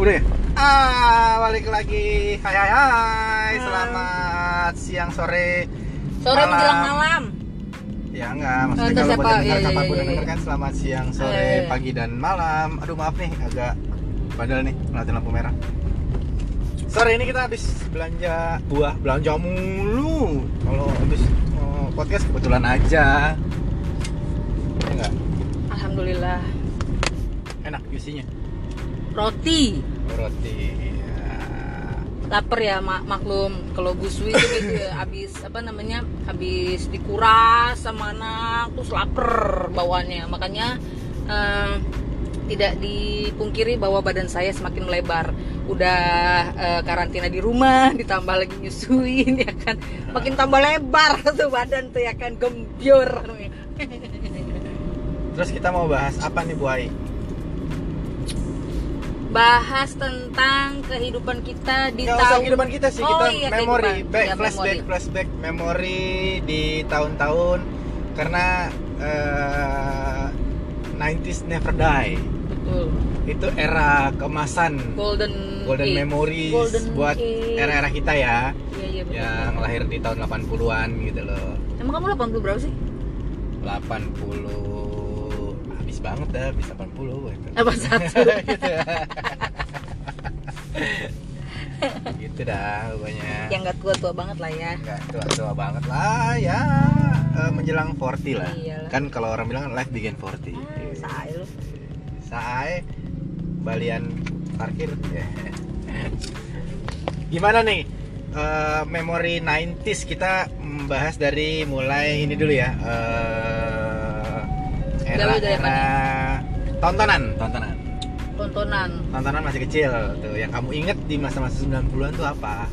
Udah ya? Ah, balik lagi. Hai hai hai. Selamat siang, sore. Sore Malam. menjelang malam. Ya enggak, maksudnya kalau siapa? buat yang dengar Iya, iya, siapa pun iya, iya. kan selamat siang, Iya, sore, iya. pagi dan malam. Aduh maaf nih, agak bandel nih ngeliatin lampu merah. Sore ini kita habis belanja buah, belanja mulu. Kalau habis oh, podcast kebetulan aja. Ya enggak? Alhamdulillah. Enak isinya. Roti. Roti. Ya. Laper ya mak maklum kalau busui itu gitu ya, habis apa namanya? Habis dikuras sama anak terus lapar bawaannya. Makanya eh, tidak dipungkiri bahwa badan saya semakin melebar. Udah eh, karantina di rumah, ditambah lagi nyusuin ya kan. Makin tambah lebar tuh badan tuh ya kan gembior. Terus kita mau bahas apa nih Bu Ai? Bahas tentang kehidupan kita di Nggak usah tahun kehidupan kita sih, Oh, kita iya, memori, kehidupan. back, Iya, flashback, memori. flashback, memori di tahun-tahun karena eh, 90s never die. Betul. Itu era kemasan, golden golden age. memories Golden buat era-era kita ya, iya iya betul. yang lahir di tahun 80-an gitu loh. emang kamu 80 berapa sih 80 banget dah, habis 80 gitu. apa satu. Gitu. gitu dah pokoknya. yang nggak tua tua banget lah ya. Enggak tua-tua banget lah ya. Eh, menjelang 40 lah. Iyalah. kan kalau orang bilang life begin 40 ah, say lu. Sae balian parkir. Gimana nih? Eh, memori 90s kita membahas dari mulai ini dulu ya. Eh, era era tontonan? Tontonan. Tontonan. Tontonan masih kecil tuh. Yang kamu inget di masa-masa 90-an tuh apa?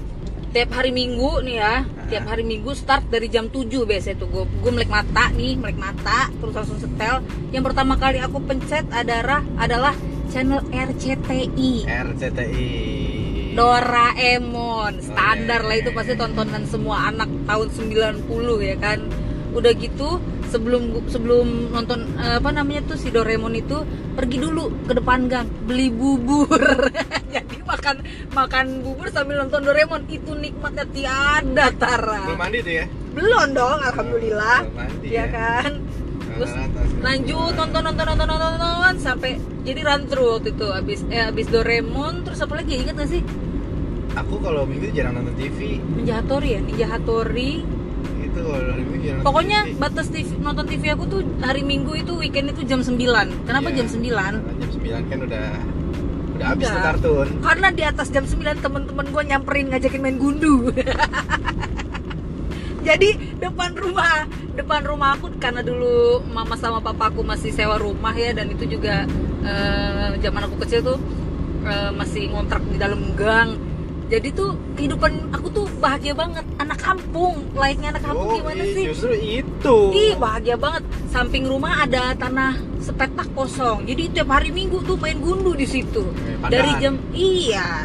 Tiap hari minggu nih ya. Tiap hari minggu start dari jam 7 biasanya tuh. Gue gue melek mata nih melek mata terus langsung setel. Yang pertama kali aku pencet adalah adalah channel RCTI RCTI Doraemon. Standar Oh, lah iya. itu pasti tontonan semua anak tahun 90 ya kan udah gitu sebelum sebelum nonton eh, apa namanya tuh si Doraemon itu pergi dulu ke depan gang beli bubur. Jadi makan makan bubur sambil nonton Doraemon. Itu nikmatnya tiada tara. Belum mandi tuh ya? Belum dong alhamdulillah. Belum mandi ya ya. kan? Terus Nonton, nonton. lanjut nonton nonton nonton nonton nonton sampai jadi run through waktu itu. Abis eh, abis Doraemon terus apa lagi? Ingat gak sih? Aku kalau minggu jarang nonton TV Ninja Hattori ya? Ninja Hattori kalau hari pokoknya TV. batas TV, nonton TV aku tuh hari Minggu itu weekend itu jam 9 kenapa Iya. jam 9 Karena jam 9 kan udah udah habis tuh kartun karena di atas jam 9 temen-temen gue nyamperin ngajakin main gundu. Jadi depan rumah depan rumah aku karena dulu mama sama papaku masih sewa rumah ya dan itu juga eh, zaman aku kecil tuh eh, masih ngontrak di dalam gang jadi tuh kehidupan aku tuh bahagia banget anak kampung layaknya anak kampung Oh, gimana sih justru itu Ih bahagia banget. Samping rumah ada tanah sepetak kosong. Jadi tiap hari Minggu tuh main gundu di situ. Eh. Dari jam iya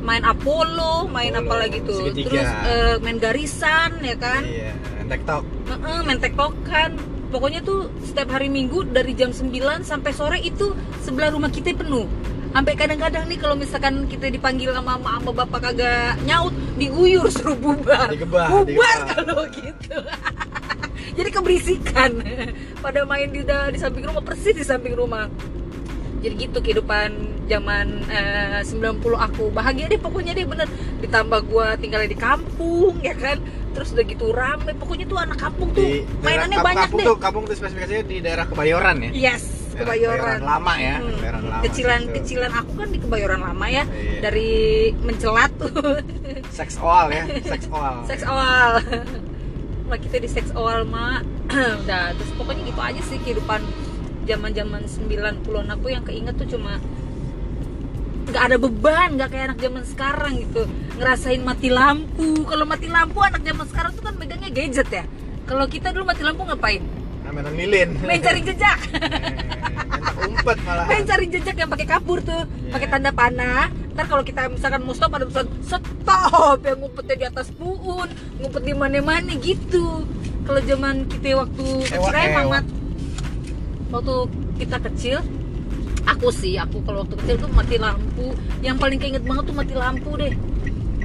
main Apollo, main Apollo, apa lagi tuh. segitiga. Terus eh, main garisan ya kan. iya TikTok Heeh, main tektokan. Pokoknya tuh setiap hari Minggu dari jam 9 sampai sore itu sebelah rumah kita penuh. Sampai kadang-kadang nih kalau misalkan kita dipanggil sama mama sama bapak kagak nyaut, diguyur suruh bubar. Digebah, bubar kalau gitu. Jadi keberisikan. Pada main di di samping rumah persis di samping rumah. Jadi gitu kehidupan zaman eh, 90 aku bahagia deh pokoknya deh bener ditambah gua tinggalnya di kampung ya kan terus udah gitu rame pokoknya tuh anak kampung tuh di daerah- mainannya kamp- banyak kampung deh tuh kampung tuh spesifikasinya di daerah Kebayoran ya yes Daerah kebayoran lama ya Hmm. Kebayoran lama. Kecilan situ. kecilan aku kan di kebayoran lama ya Iya. dari mencelat tuh. Seks oal ya seks oal. Seks awal mak kita di seks awal mak. Udah terus pokoknya gitu aja sih kehidupan zaman zaman 90-an aku yang keinget tuh cuma nggak ada beban nggak kayak anak zaman sekarang gitu. Ngerasain mati lampu. Kalau mati lampu anak zaman sekarang tuh kan megangnya gadget ya. Kalau kita dulu mati lampu ngapain nah, mainan lilin. Main cari jejak. Umpet malah. Main cari jejak yang pakai kapur tuh. Iya. pakai tanda panah. Ntar kalau kita misalkan mau stop ada tulisan stop! Yang ngumpetnya di atas puun ngumpet di mana-mana gitu. Kalau zaman kita waktu kecil emang. Mat. waktu kita kecil aku sih aku kalau waktu kecil tuh mati lampu. Yang paling keinget banget tuh mati lampu deh.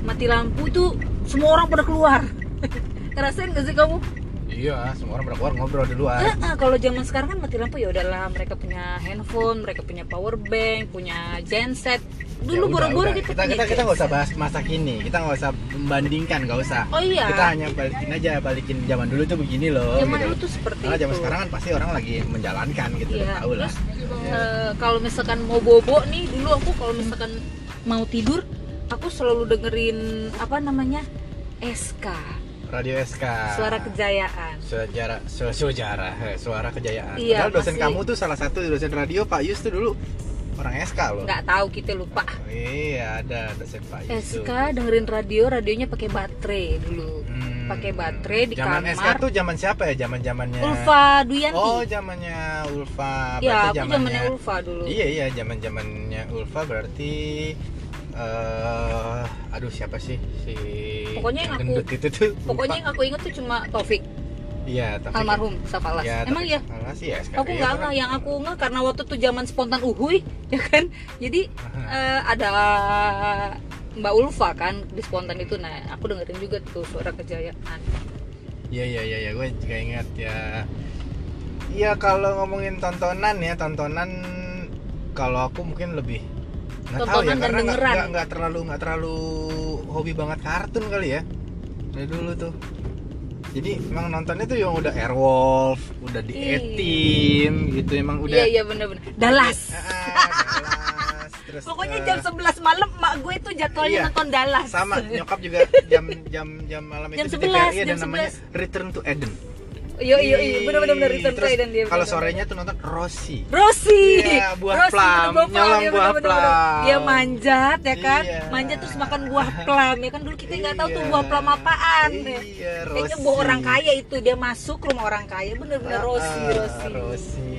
Mati lampu tuh semua orang pada keluar. Ngerasain gak sih kamu iya semua orang berkeluar ngobrol di luar eh, kalau zaman sekarang kan mati lampu ya udahlah mereka punya handphone mereka punya power bank punya genset. Ya dulu boro-boro gitu kita kita kita nggak usah bahas masa kini. Kita nggak usah membandingkan nggak usah. Oh iya. Kita hanya balikin aja balikin zaman dulu tuh begini loh zaman gitu. dulu tuh seperti Karena zaman itu. sekarang kan pasti orang lagi menjalankan gitu Iya, tahu lah. eh, kalau misalkan mau bobo nih dulu aku kalau misalkan mau tidur aku selalu dengerin apa namanya SK radio SK suara kejayaan. Sejarah su- sejarah suara kejayaan. Iya, Padahal dosen pasti. kamu tuh salah satu dosen radio Pak Yus tuh dulu. Orang SK loh. Nggak tahu kita lupa. Oh, iya ada dosen Pak Yus tuh. SK dengerin radio radionya pakai baterai dulu. Hmm. pakai baterai di zaman kamar. SK tuh zaman siapa ya? Zaman zamannya Ulfa Duyanti. Oh zamannya Ulfa. Ya berarti aku zamannya Ulfa dulu. Iya iya zaman zamannya Ulfa berarti eh aduh siapa sih? Si Pokoknya yang aku- itu tuh pokoknya yang aku inget tuh cuma Taufik. Iya Taufik. almarhum Safalas ya, emang ya Safalas ya aku iya, nggak karena- nggak yang aku nggak karena waktu tuh zaman spontan uhui ya kan? Jadi eh, ada Mbak Ulfa kan di spontan itu. Nah aku dengerin juga tuh suara kejayaan. Iya iya iya ya, gue juga ingat ya. Iya kalau ngomongin tontonan ya tontonan kalau aku mungkin lebih tahu ya Tontonan dan dengeran. nggak- nggak terlalu nggak terlalu hobi banget kartun kali ya dari dulu tuh. Jadi emang nontonnya tuh yang udah Airwolf, udah di Ih. A-Team gitu emang udah. iya iya bener-bener Dallas Ah, Dallas, terus, pokoknya eh, jam 11 malam mak gue tuh jadwalnya Iya. nonton Dallas sama nyokap juga jam jam jam malam itu Jam di 11, TVRI ada jam namanya Return to Eden. Iya iya iya bener-bener bener Return to Terus Eden dia Kalau sorenya tuh nonton Rossi. Rosi, Iya, buah Rosi, plum, bener, nyolong iya, buah bener, bener, bener. plum. Dia manjat ya kan, Iya. manjat terus makan buah plum ya kan dulu kita nggak tahu tuh Iya. buah plum apaan. Iya, Kayaknya Rossi. buah orang kaya itu dia masuk rumah orang kaya bener-bener Rosi, Ah, Rosi. Rossi.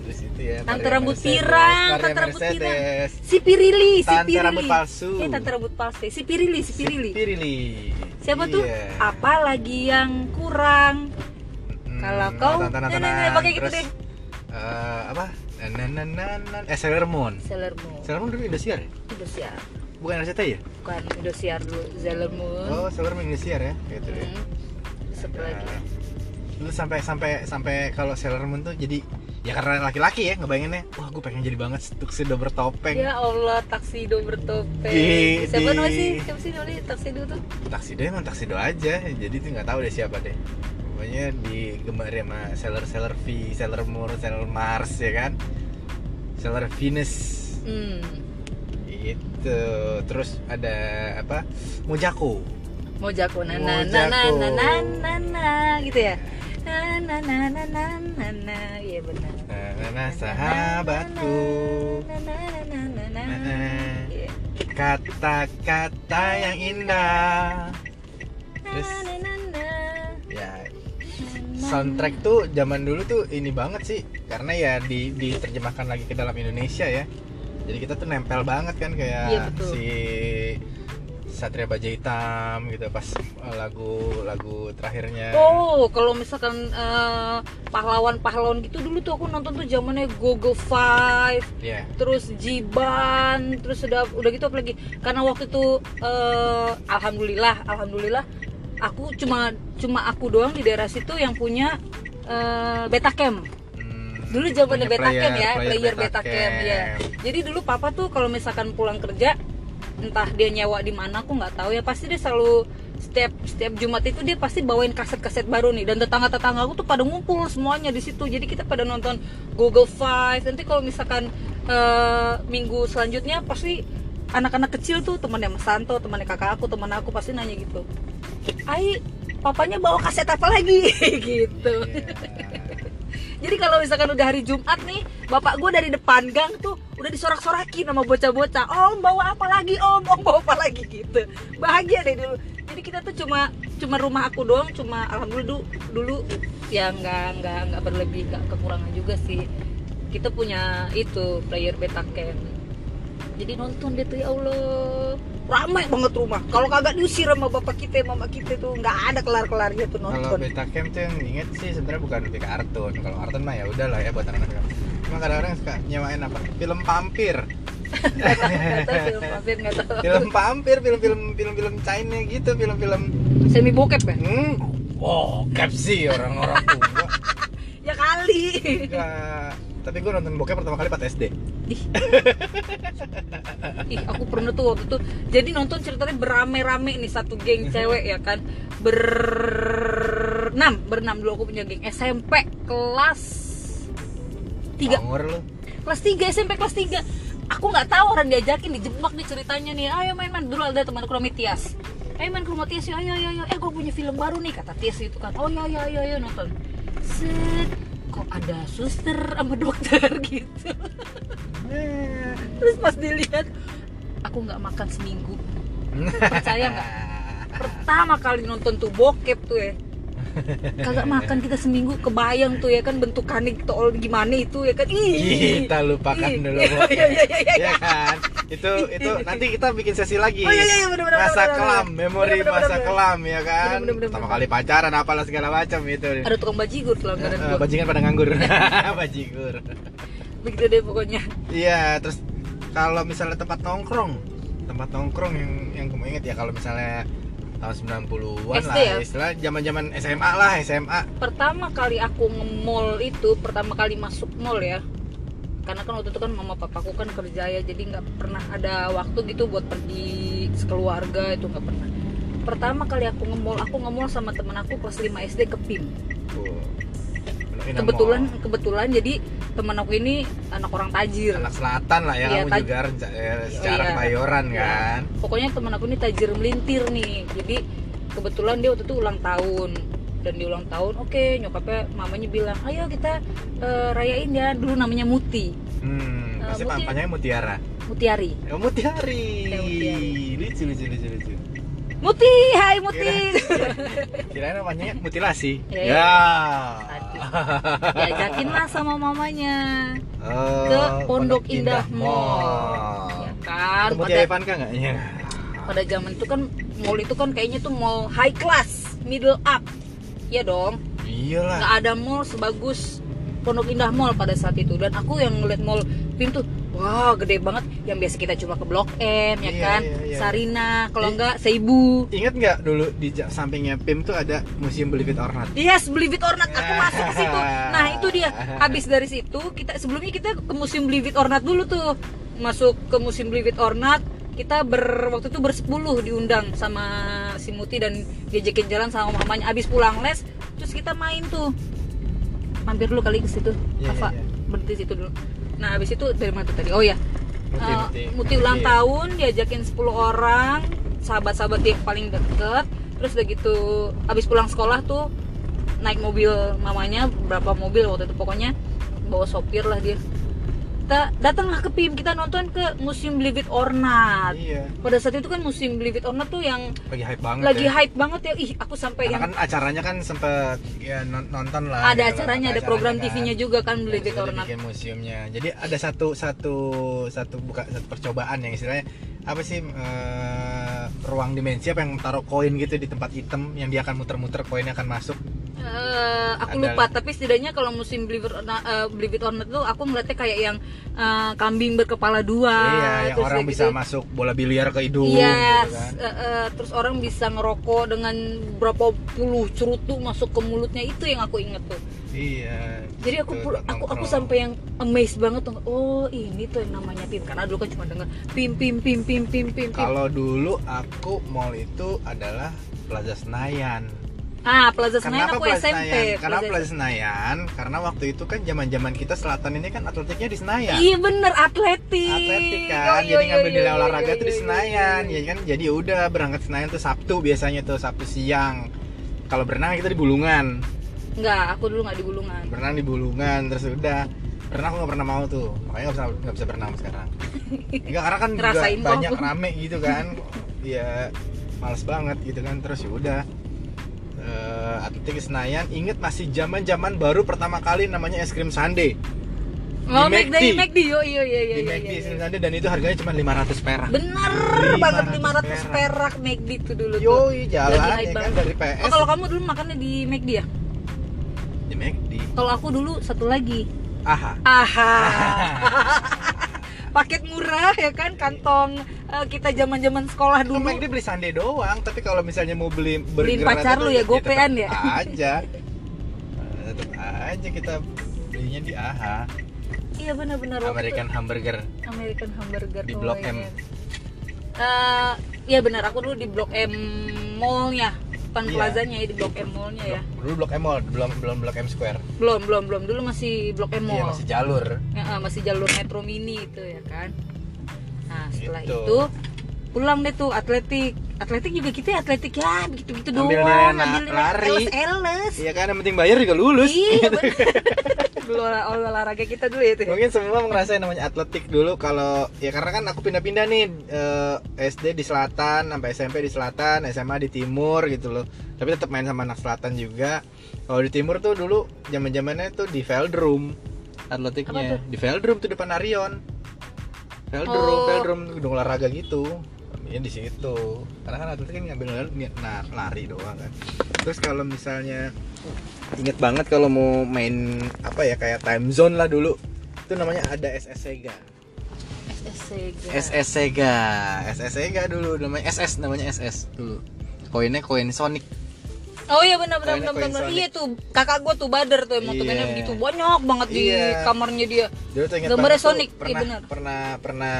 Terus itu ya. Tante Maria rambut Mercedes, pirang, Maria tante rambut pirang. Si Pirili, si Tante Pirili. rambut palsu. Eh, tante rambut palsu. Si Pirili, si Pirili. Pirili. Siapa tuh? Iya. Apa lagi yang kurang? Kalau kau, pakai gitu deh. eh, apa? Nan nan nan nan. Eh Sailor Moon. Sailor Moon. Sailor Moon dulu Indosiar ya? Indosiar. Bukan RCTI ya? Bukan Indosiar dulu, Sailor Moon. Oh, Sailor Moon Indosiar ya? Gitu deh. Hmm. Satu lagi. Nah, Lu sampai sampai sampai kalau Sailor Moon tuh jadi ya karena laki-laki ya ngebayanginnya wah gue pengen jadi banget tuxedo bertopeng Ya Allah, taksido bertopeng. Di- Siapa di- namanya sih? Siapa sih namanya taksido tuh? taksido emang taksido aja jadi tuh nggak tahu deh siapa deh pokoknya digemari sama Sailor V Sailor Moon Sailor Mars ya kan Sailor Venus Hmm. itu terus ada apa Mojako Mojako na na na na na na na na gitu ya. Na na na na na na na iya benar. nah, nah, nah, sahabatku Na na na na na na. Nah, nah. Iya. kata-kata yang indah terus soundtrack tuh zaman dulu tuh ini banget sih karena ya di diterjemahkan lagi ke dalam Indonesia ya jadi kita tuh nempel banget kan kayak Iya, betul. si Satria Baja Hitam gitu pas eh, lagu lagu terakhirnya Oh, kalau misalkan eh, pahlawan-pahlawan gitu dulu tuh aku nonton tuh zamannya Google Five, ya terus Jiban, terus udah udah gitu apa lagi? Karena waktu itu eh, alhamdulillah, alhamdulillah aku cuma cuma aku doang di daerah situ yang punya eh, Betacam. hmm, Dulu punya Betacam ya, player player Betacam ya. Jadi dulu papa tuh kalau misalkan pulang kerja entah dia nyewa di mana aku nggak tahu ya. Pasti dia selalu setiap setiap Jumat itu dia pasti bawain kaset-kaset baru nih. Dan tetangga-tetangga aku tuh pada ngumpul semuanya di situ. Jadi kita pada nonton Google Five. Nanti kalau misalkan eh, minggu selanjutnya pasti anak-anak kecil tuh temannya Mas Santo temannya kakak aku teman aku pasti nanya gitu Ai papanya bawa kaset apa lagi gitu jadi kalau misalkan udah hari Jumat nih, bapak gue dari depan gang tuh udah disorak-sorakin sama bocah-bocah. Om bawa apa lagi? Om, om bawa apa lagi gitu. Bahagia deh dulu. Jadi kita tuh cuma cuma rumah aku doang, cuma alhamdulillah dulu, dulu ya nggak nggak nggak berlebih, nggak kekurangan juga sih. Kita punya itu player Betacam. Jadi nonton deh tuh ya Allah. Ramai banget rumah. Kalau kagak diusir sama bapak kita mama kita tuh nggak ada kelar kelarnya tuh kalau nonton. beta camp tuh yang inget sih sebenarnya bukan lebih ke kartun. Kalau kartun mah ya udah lah ya buat anak-anak. Cuma kadang-kadang suka nyewain apa? Film pampir film nggak tahu. Film pampir film-film film-film China gitu film-film semi bokep ya? Hmm oh sih orang-orang tua. Ya kali. Enggak. Tapi gue nonton bokep pertama kali 4 SD Ih. Ih, aku pernah tuh waktu itu. Jadi nonton ceritanya berame-rame nih satu geng cewek ya kan. Berenam, berenam dulu aku punya geng SMP kelas 3. Bangor Kelas 3 SMP kelas 3. Aku nggak tahu orang diajakin dijebak nih ceritanya nih. Ayo main-main dulu ada teman aku namanya Tias. Ayo main ke rumah Tias ya. Ayo ayo ayo. Eh gue punya film baru nih kata Tias itu kan. Oh iya iya iya iya nonton. Set kok ada suster sama dokter gitu. Terus pas dilihat aku nggak makan seminggu. Percaya nggak? Pertama kali nonton tuh bokep tuh ya. Kagak makan kita seminggu kebayang tuh ya kan bentukannya tol gimana itu ya kan. Ih. kita lupakan Ih. dulu bokep. iya, iya, iya, iya. ya kan itu itu nanti kita bikin sesi lagi Oh iya iya iya bener bener. masa bener, bener, kelam bener. memori Bener, masa bener. kelam ya kan Bener, bener, pertama kali pacaran apalah segala macam itu Ada tukang bajigur Eh, gua. bajingan pada nganggur bajigur Begitu deh pokoknya. iya terus kalau misalnya tempat nongkrong tempat nongkrong yang yang gue inget ya kalau misalnya tahun 90-an SD lah ya? istilah zaman-zaman SMA lah SMA Pertama kali aku nge-mall itu, pertama kali masuk mall ya. Karena kan waktu itu kan mama papaku kan kerja ya, jadi nggak pernah ada waktu gitu buat pergi sekeluarga itu nggak pernah. Pertama kali aku nge-mall, aku nge-mall sama temen aku kelas 5 SD ke PIM. Kebetulan mall. kebetulan jadi temen aku ini anak orang tajir. anak selatan lah ya Iya, kamu juga eh, secara iya. kebayoran kan Pokoknya temen aku ini tajir melintir nih. Jadi kebetulan dia waktu itu ulang tahun dan di ulang tahun oke nyokapnya mamanya bilang ayo kita eh, rayain ya dulu namanya Muti hmm Eh, pasti Muti- panjangnya Mutiara Mutiari Oh, Mutiari. Ya, Mutiari. Lucu, lucu, lucu, lucu. Muti hai Muti Kirain namanya mutilasi. Ya, Ya. ya. Diajakin lah sama mamanya Oh, ke Pondok Indah Mall ya kan Ivanka nggak? Iya. pada zaman itu kan mall itu kan kayaknya tuh mall high class middle up ya dong Iyalah. nggak ada mall sebagus Pondok Indah Mall pada saat itu dan aku yang ngeliat mall PIM tuh wah gede banget yang biasa kita cuma ke Blok M ya Iya, kan iya, iya. Sarina kalau enggak Seibu Ingat nggak dulu di sampingnya PIM tuh ada museum Believe It or Not? Yes, Believe It or Not. Aku masuk ke situ. Nah, itu dia. Habis dari situ, kita sebelumnya kita ke museum Believe It or Not dulu tuh. Masuk ke museum Believe It or Not, kita ber waktu itu bersepuluh diundang sama si Muti dan diajakin jalan sama mamanya. Habis pulang les, terus kita main tuh. Mampir dulu kali ke situ. Iya, Apa? iya, iya. Berhenti situ dulu. Nah, habis itu dari mana tuh tadi? Oh ya. Muti, Eh, Muti. Muti ulang Iya. tahun diajakin 10 orang sahabat-sahabat dia paling deket terus udah gitu abis pulang sekolah tuh naik mobil mamanya berapa mobil waktu itu pokoknya bawa sopir lah dia kita datanglah ke PIM kita nonton ke museum Believe It or Not Iya. pada saat itu kan museum Believe It or Not tuh yang Lagi hype banget. lagi ya. hype banget ya ih aku sampai Karena yang kan acaranya kan sempet ya non- nonton lah. ada gitu lah, acaranya ada acaranya program kan. TV-nya juga kan Believe It or Not museumnya. Jadi ada satu satu satu buka satu percobaan yang istilahnya apa sih eh, ruang dimensi apa yang taruh koin gitu di tempat item yang dia akan muter-muter koinnya akan masuk. Eh, aku Ada- lupa tapi setidaknya kalau musim Believe It or Not, Believe It or Not tuh aku ngeliatnya kayak yang eh, kambing berkepala dua iya, yang orang bisa gitu, masuk bola biliar ke hidung Yes, gitu kan. eh, eh, terus orang bisa ngerokok dengan berapa puluh cerutu masuk ke mulutnya itu yang aku inget tuh. Iya. Jadi aku gitu, aku aku nongkrong. sampai yang amazed banget tuh. Oh ini tuh yang namanya pim karena dulu kan cuma denger pim pim pim pim pim pim pim. Kalau dulu aku mall itu adalah Plaza Senayan. Ah Plaza Senayan Kenapa aku Plaza SMP. Senayan? Karena Plaza- Plaza Senayan, karena waktu itu kan zaman-zaman kita selatan ini kan atletiknya di Senayan. Iya bener atletik. Atletik kan, yo, jadi yo, ngambil yo, nilai olahraga tuh di Senayan, ya kan. Jadi udah berangkat Senayan tuh Sabtu biasanya tuh Sabtu siang. Kalau berenang kita di Bulungan, Enggak, aku dulu nggak di Bulungan. berenang di Bulungan terus udah. Berenang aku nggak pernah mau tuh, makanya nggak bisa nggak bisa berenang sekarang. Enggak karena kan juga banyak rame gitu kan, ya males banget gitu kan. Terus ya udah. Atletik di Senayan inget masih zaman zaman baru pertama kali namanya es krim sundae Oh, di McD, McD. McD, yo iya iya iya. di McD. Kandi dan itu harganya cuma 500 perak Bener 500 banget 500 perak. perak McD tuh dulu tuh. yoi jalan ya kan dari PS Oh, kalau kamu dulu makannya di McD ya? di McD Kalau aku dulu satu lagi. aha Aha. Paket murah ya kan kantong eh, kita zaman-zaman sekolah Dulu dulu. McD beli sundae doang, tapi kalau misalnya mau beli Beliin pacar lu ya, tetap gopean ya? Aja. Eh, Tetap aja kita belinya di AHA, Iya benar-benar American Hamburger itu American Hamburger di Blok M. Eh, iya benar aku dulu di Blok M mallnya, depan Iya. plazanya ya di Blok M mallnya ya. Dulu Blok M Mall, belum belum Blok M Square. Belum belum belum dulu masih Blok M Iya, mall. masih jalur. Ya, masih jalur metro mini itu ya kan. Nah setelah Gitu. itu pulang deh tuh atletik. Atletik juga kita ya atletik ya begitu-begitu doang. Ambil nilai lari. Eles-eles. Iya kan yang penting bayar juga lulus. Iya bener. dulu olah- olahraga kita dulu ya itu. ya. Mungkin semua ngerasain namanya atletik dulu kalau ya karena kan aku pindah-pindah nih eh, SD di selatan sampai SMP di selatan, SMA di timur gitu loh. Tapi tetap main sama anak selatan juga. Kalau di timur tuh dulu zaman-zamannya tuh di Veldrum atletiknya. Di Veldrum tuh depan Arion. Veldrum, Oh. Veldrum gedung olahraga gitu. Ambilnya di situ. Karena kan atletik kan ngambil lari, nah, lari doang kan. Terus kalau misalnya inget banget kalau mau main apa ya kayak time zone lah dulu itu namanya ada SS Sega. SS Sega SS Sega dulu namanya SS namanya SS dulu koinnya koin Sonic Oh iya benar benar benar benar. Iya tuh kakak gua tuh Badar tuh emang tuh Iya. mainnya begitu banyak banget di Iya. kamarnya dia. tuh Gambarnya tuh Sonic, iya bener. pernah pernah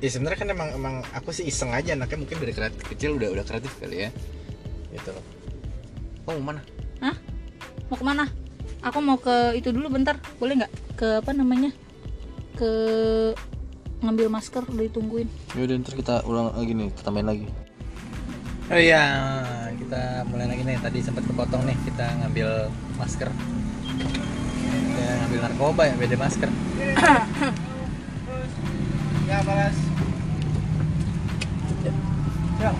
ya sebenarnya kan emang emang aku sih iseng aja anaknya mungkin dari kreatif kecil udah udah kreatif kali ya gitu loh oh mana Hah? Mau ke mana? Aku mau ke itu dulu bentar, boleh nggak? Ke apa namanya? Ke ngambil masker udah ditungguin. Yaudah ntar kita ulang lagi nih, kita main lagi. Oh iya, kita mulai lagi nih. Tadi sempat kepotong nih, kita ngambil masker. Kita ngambil narkoba ya, beda masker. ya, balas. Ya.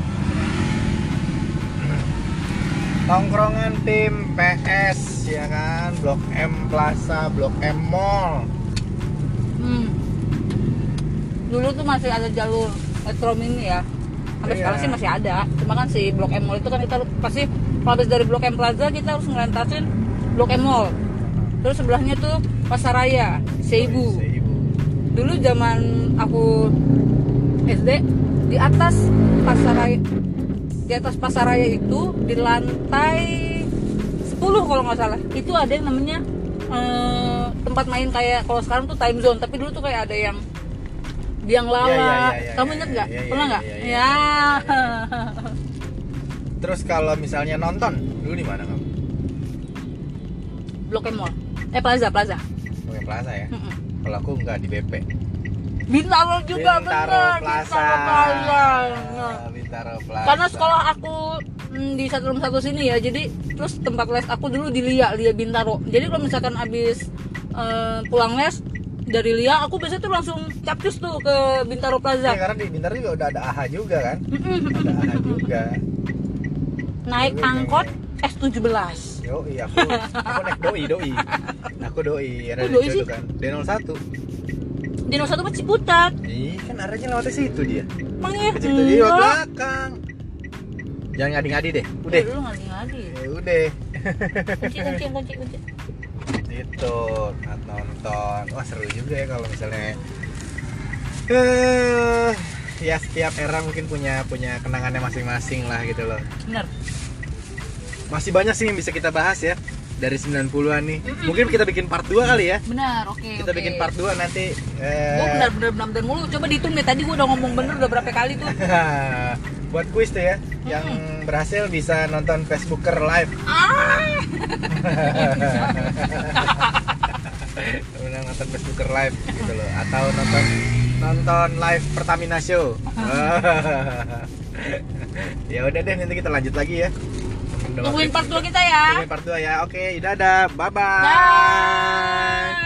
Tongkrongan tim PS ya kan, Blok M Plaza, Blok M Mall. Hmm. Dulu tuh masih ada jalur metro mini ya. Sampai Iya. sekarang sih masih ada. Cuma kan si Blok M Mall itu kan kita pasti kalau habis dari Blok M Plaza kita harus ngelantasin Blok M Mall. Terus sebelahnya tuh Pasaraya, Seibu. Seibu. Dulu zaman aku SD di atas Pasaraya di atas Pasaraya itu di lantai 10 kalau nggak salah itu ada yang namanya eh, tempat main kayak kalau sekarang tuh time zone tapi dulu tuh kayak ada yang biang lala Iya, iya, iya, iya, kamu iya, inget nggak iya, iya, pernah iya, nggak iya, ya Terus kalau misalnya nonton, dulu di mana kamu? Blok M Mall eh Plaza Plaza Oke Plaza ya. Mm-mm. Kalau aku nggak di BP. Bintaro juga Bintaro bener Plaza. Bintaro Plaza Nah. Bintaro Plaza. karena sekolah aku mm, di satu rumah satu sini ya jadi terus tempat les aku dulu di Lia Lia Bintaro jadi kalau misalkan habis eh, pulang les dari Lia aku biasanya tuh langsung capcus tuh ke Bintaro Plaza karena di Bintaro juga udah ada AHA juga kan. Ada AHA juga. naik Dulu angkot pengen. S17 Yo, iya aku, aku naik doi, doi. Aku doi, ada Oh, di doi situ sih? kan. D01. Di nomor satu mah Ciputat Ih, kan arahnya lewat situ dia. emang ya dia lewat belakang. Jangan ngadi-ngadi deh. Udah. dulu ngadi-ngadi Ya udah. kunci kunci kunci kunci Itu nonton. Wah, seru juga ya kalau misalnya eh ya setiap era mungkin punya punya kenangannya masing-masing lah gitu loh. bener Masih banyak sih yang bisa kita bahas ya dari 90-an nih. Mungkin kita bikin part 2 kali ya. bener oke Kita oke. bikin part 2 nanti Gua eh, bener bener bener mulu coba dihitung deh tadi gua udah ngomong bener udah berapa kali tuh buat kuis tuh ya yang berhasil bisa nonton Facebooker live ah Udah nonton Facebooker live gitu loh atau nonton nonton live Pertamina show ya udah deh nanti kita lanjut lagi ya tungguin part 2 kita ya. Tungguin part 2 ya. Oke dadah. Bye bye Dah.